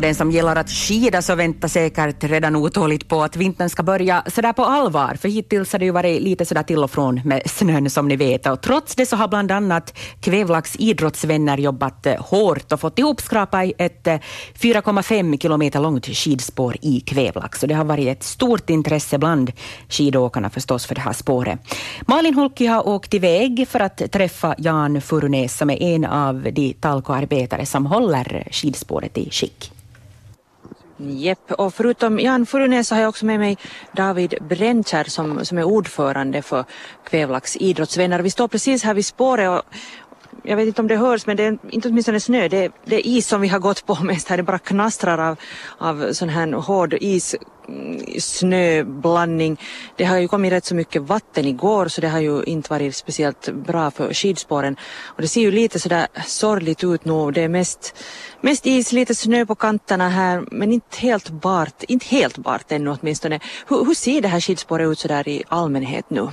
Ja, den som gillar att skida så väntar säkert redan otåligt på att vintern ska börja sådär på allvar, för hittills har det ju varit lite sådär till och från med snön som ni vet. Och trots det så har bland annat Kvävlax idrottsvänner jobbat eh, hårt och fått ihopskrapa ett eh, 4,5 kilometer långt skidspår i Kvävlax. Och det har varit ett stort intresse bland skidåkarna förstås för det här spåret. Malin Holki har åkt iväg för att träffa Jan Furunäs som är en av de talkoarbetare som håller skidspåret i skick. Jepp, och förutom Jan Furunäs så har jag också med mig David Brändkärr som, som är ordförande för Kvävlax idrottsvänner. Vi står precis här vid spåret och jag vet inte om det hörs men det är inte åtminstone snö, det är, det är is som vi har gått på mest här, det bara knastrar av, av sån här hård is mm, snöblandning. Det har ju kommit rätt så mycket vatten igår så det har ju inte varit speciellt bra för skidspåren. Och det ser ju lite sådär sorgligt ut nu. Det är mest, mest is, lite snö på kanterna här men inte helt bart, inte helt bart ännu åtminstone. Hur, hur ser det här skidspåret ut sådär i allmänhet nu?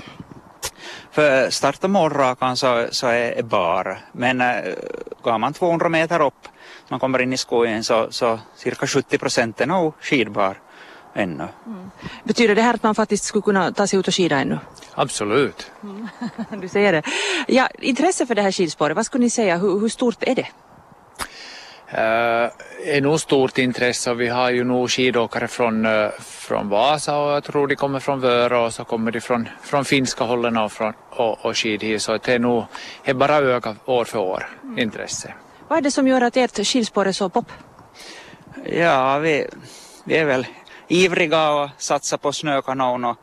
För start och målrakan så, så är bar, men äh, går man 200 meter upp, man kommer in i skogen så, så cirka 70 procent är nog skidbar ännu. Mm. Betyder det här att man faktiskt skulle kunna ta sig ut och skida ännu? Absolut. Mm. du säger det. Ja, intresse för det här skidspåret, vad skulle ni säga, hur, hur stort är det? Uh, är nog stort intresse och vi har ju nog skidåkare från, uh, från Vasa och jag tror de kommer från Vörå och så kommer de från, från finska hållen och, från, och, och skid hit så det är nog det är bara öka år för år mm. intresse. Vad är det som gör att ert skidspår är så pop? Ja, vi, vi är väl ivriga och satsar på snökanon och,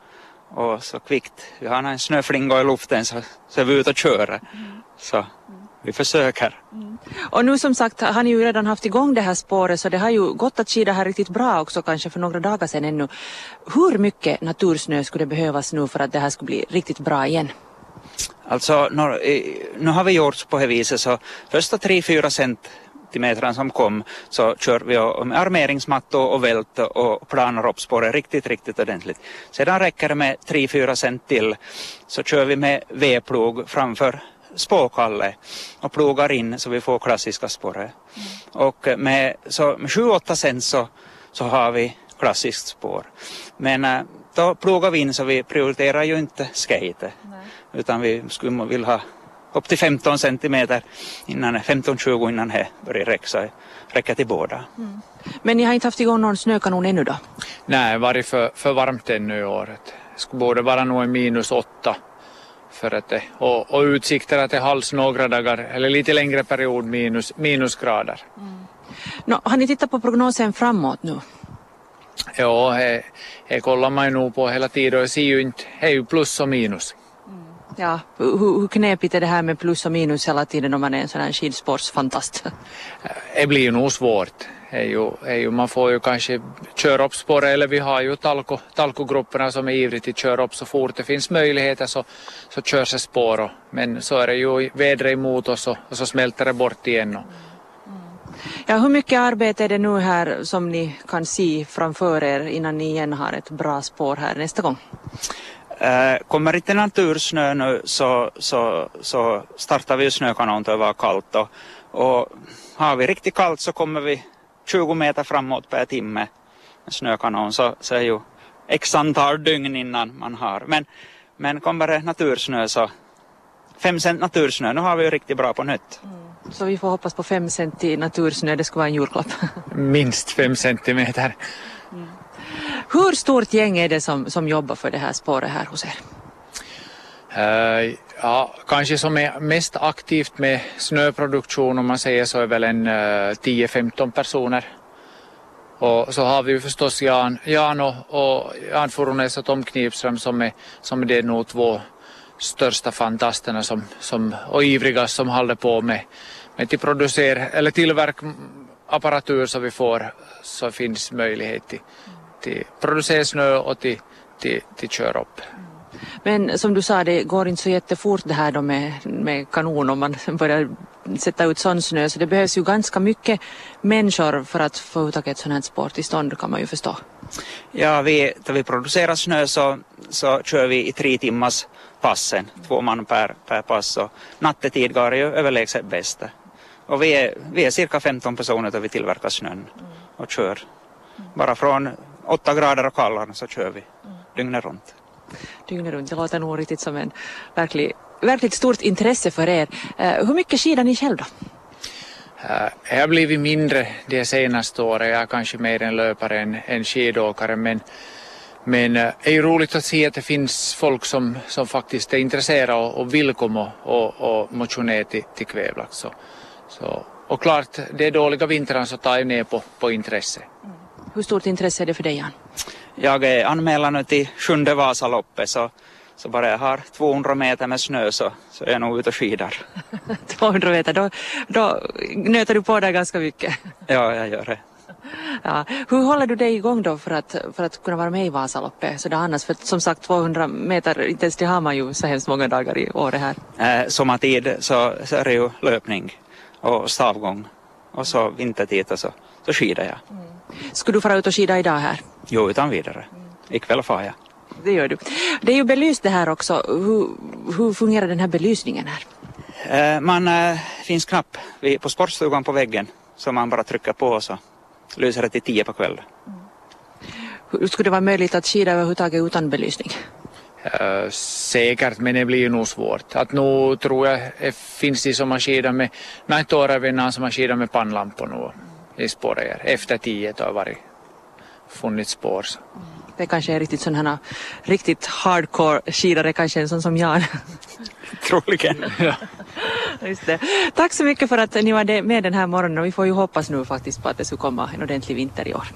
och så kvickt. Vi har en snöflinga i luften så, så är vi ute och kör. Mm. Så vi försöker. Mm. Och nu som sagt har ni ju redan haft igång det här spåret så det har ju gått att skida här riktigt bra också kanske för några dagar sedan ännu. Hur mycket natursnö skulle behövas nu för att det här skulle bli riktigt bra igen? Alltså nu har vi gjort på det viset så första 3-4 cent centimetrarna som kom så kör vi med armeringsmattor och vält och planar upp spåret riktigt, riktigt ordentligt. Sedan räcker det med 3-4 cent till så kör vi med vedplog framför spåkalle och plogar in så vi får klassiska spåret. Mm. Och med, så med 7-8 cent så, så har vi klassiskt spår. Men äh, då plogar vi in så vi prioriterar ju inte skate utan vi skulle vilja ha upp till 15 centimeter innan 15-20 innan det börjar räcka, så räcker till båda. Mm. Men ni har inte haft igång någon snökanon ännu då? Nej, varit för, för varmt ännu i år. Det skulle borde vara nog minus åtta för att det, och, och utsikter att det hålls några dagar eller lite längre period minus, minusgrader. Mm. No, har ni tittat på prognosen framåt nu? Ja, det kollar man ju nog på hela tiden och det ser ju inte, det är ju plus och minus. Ja, hur, hur knepigt är det här med plus och minus hela tiden om man är en sån här skidspårsfantast? Det blir ju nog svårt. Är ju, är ju, man får ju kanske köra upp spåret eller vi har ju talko, talkogrupperna som är ivrigt att köra upp så fort det finns möjligheter så, så körs det spår. Och, men så är det ju vädret emot oss och, och så smälter det bort igen. Och, Ja, hur mycket arbete är det nu här som ni kan se framför er innan ni igen har ett bra spår här nästa gång? Eh, kommer inte natursnö nu så, så, så startar vi snökanon till det var kallt och, och har vi riktigt kallt så kommer vi 20 meter framåt per timme med snökanon så, så är ju x antal dygn innan man har. Men, men kommer det natursnö så fem cent natursnö, nu har vi ju riktigt bra på nytt. Mm. Så vi får hoppas på fem cent i natursnö, det ska vara en julklapp. Minst fem centimeter. Mm. Hur stort gäng är det som, som jobbar för det här spåret här hos er? Uh, ja, kanske som är mest aktivt med snöproduktion om man säger så är väl en eh, uh, 10-15 personer. Och så har vi ju förstås Jan, Jan och, och Jan Furunäs och Tom Knipström som är, som är de nog två största fantasterna som, som, och ivrigast som håller på med, med till producer, eller tillverka apparatur så vi får så finns möjlighet till till producera snö och till, till, till köra upp. Men som du sa, det går inte så jättefort det här då med, med kanon om man börjar sätta ut sån snö så det behövs ju ganska mycket människor för att få ut ett sånt här spår till stånd kan man ju förstå. Ja, vi, när vi producerar snö så, så kör vi i tre timmars passen, två man per, per pass och nattetid går ju överlägset bäst. Och vi är, vi är cirka 15 personer då vi tillverkar snön. Och kör. Bara från åtta grader och kallare så kör vi dygnet runt. Dygnet runt, det låter nog riktigt som en verklig, verkligt stort intresse för er. Eh, hur mycket skidar ni själv då? Eh, Jag har blivit mindre de senaste åren. Jag är kanske mer en löpare än, än skidåkare. Men, men eh, det är roligt att se att det finns folk som, som faktiskt är intresserade och, och vill komma och, och motionera till, till Kvävlax. Så, så, och klart, det är dåliga vintrar så tar jag ner på, på intresse. Hur stort intresse är det för dig Jan? Jag är anmäld nu till sjunde Vasaloppet så, så bara jag har 200 meter med snö så, så är jag nog ute och skidar. 200 meter, då, då nöter du på där ganska mycket. Ja, jag gör det. Ja. Hur håller du dig igång då för att, för att kunna vara med i Vasaloppet? Så det annars, för som sagt 200 meter, inte ens det har man ju så hemskt många dagar i året här. Eh, sommartid så, så är det ju löpning och stavgång och så vintertid och så, så skidar jag. Skulle du fara ut och skida idag här? Jo, utan vidare. Ikväll far jag. Det gör du. Det är ju belyst det här också. Hur, hur fungerar den här belysningen här? Eh, man eh, finns knapp vid, på sportstugan på väggen så man bara trycker på och så lyser det till tio på kvällen. Hur skulle det vara möjligt att skida överhuvudtaget utan belysning? Eh, säkert, men det blir ju nog svårt. Att nu tror jag det finns de som har skidat med, näitä åravinnan som har skidat med pannlampor nu i spåret. Efter tio har varit funnits spår. Det kanske är riktigt sådana här riktigt hardcore skidare, kanske en sån som Jan. Troligen. Just det. Tack så mycket för att ni var med den här morgonen och vi får ju hoppas nu faktiskt på att det ska komma en ordentlig vinter i år.